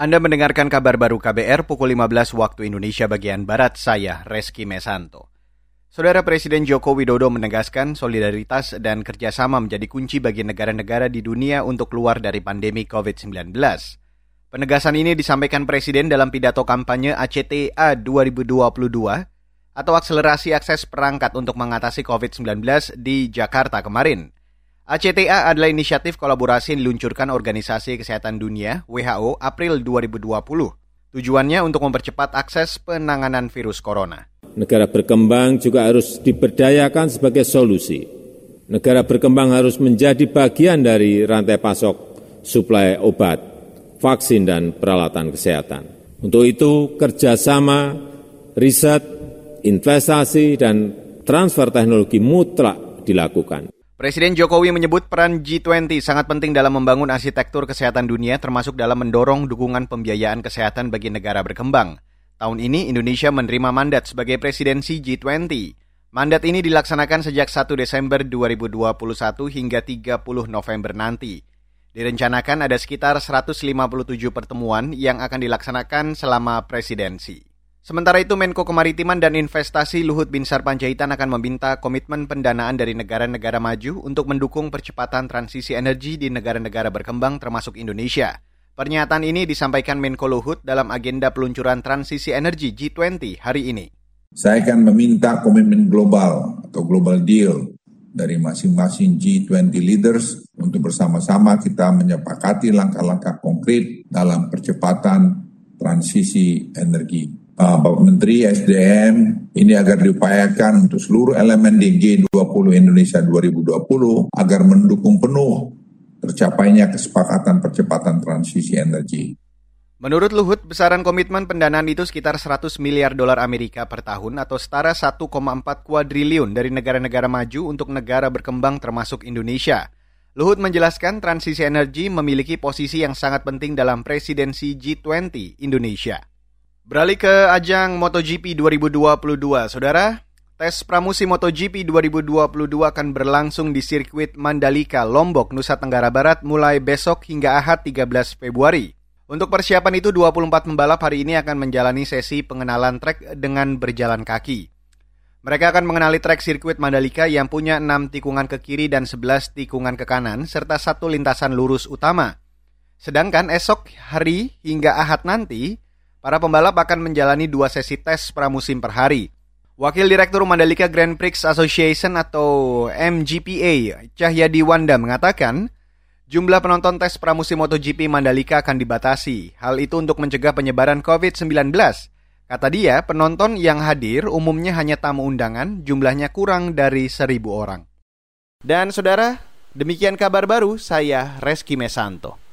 Anda mendengarkan kabar baru KBR pukul 15 waktu Indonesia bagian Barat, saya Reski Mesanto. Saudara Presiden Joko Widodo menegaskan solidaritas dan kerjasama menjadi kunci bagi negara-negara di dunia untuk keluar dari pandemi COVID-19. Penegasan ini disampaikan Presiden dalam pidato kampanye ACTA 2022 atau akselerasi akses perangkat untuk mengatasi COVID-19 di Jakarta kemarin. ACTA adalah inisiatif kolaborasi yang diluncurkan Organisasi Kesehatan Dunia WHO April 2020. Tujuannya untuk mempercepat akses penanganan virus corona. Negara berkembang juga harus diberdayakan sebagai solusi. Negara berkembang harus menjadi bagian dari rantai pasok suplai obat, vaksin, dan peralatan kesehatan. Untuk itu, kerjasama, riset, investasi, dan transfer teknologi mutlak dilakukan. Presiden Jokowi menyebut peran G20 sangat penting dalam membangun arsitektur kesehatan dunia termasuk dalam mendorong dukungan pembiayaan kesehatan bagi negara berkembang. Tahun ini Indonesia menerima mandat sebagai presidensi G20. Mandat ini dilaksanakan sejak 1 Desember 2021 hingga 30 November nanti. Direncanakan ada sekitar 157 pertemuan yang akan dilaksanakan selama presidensi. Sementara itu, Menko Kemaritiman dan Investasi Luhut Binsar Panjaitan akan meminta komitmen pendanaan dari negara-negara maju untuk mendukung percepatan transisi energi di negara-negara berkembang termasuk Indonesia. Pernyataan ini disampaikan Menko Luhut dalam agenda peluncuran transisi energi G20 hari ini. Saya akan meminta komitmen global atau global deal dari masing-masing G20 leaders untuk bersama-sama kita menyepakati langkah-langkah konkret dalam percepatan transisi energi. Uh, Bapak Menteri SDM ini agar diupayakan untuk seluruh elemen di G20 Indonesia 2020 agar mendukung penuh tercapainya kesepakatan percepatan transisi energi. Menurut Luhut, besaran komitmen pendanaan itu sekitar 100 miliar dolar Amerika per tahun atau setara 1,4 kuadriliun dari negara-negara maju untuk negara berkembang termasuk Indonesia. Luhut menjelaskan transisi energi memiliki posisi yang sangat penting dalam presidensi G20 Indonesia. Beralih ke ajang MotoGP 2022, Saudara. Tes pramusim MotoGP 2022 akan berlangsung di sirkuit Mandalika, Lombok, Nusa Tenggara Barat mulai besok hingga Ahad 13 Februari. Untuk persiapan itu 24 pembalap hari ini akan menjalani sesi pengenalan trek dengan berjalan kaki. Mereka akan mengenali trek sirkuit Mandalika yang punya 6 tikungan ke kiri dan 11 tikungan ke kanan serta satu lintasan lurus utama. Sedangkan esok hari hingga Ahad nanti Para pembalap akan menjalani dua sesi tes pramusim per hari. Wakil Direktur Mandalika Grand Prix Association atau MGPA, Cahyadi Wanda mengatakan, jumlah penonton tes pramusim MotoGP Mandalika akan dibatasi. Hal itu untuk mencegah penyebaran COVID-19. Kata dia, penonton yang hadir umumnya hanya tamu undangan, jumlahnya kurang dari seribu orang. Dan saudara, demikian kabar baru, saya Reski Mesanto.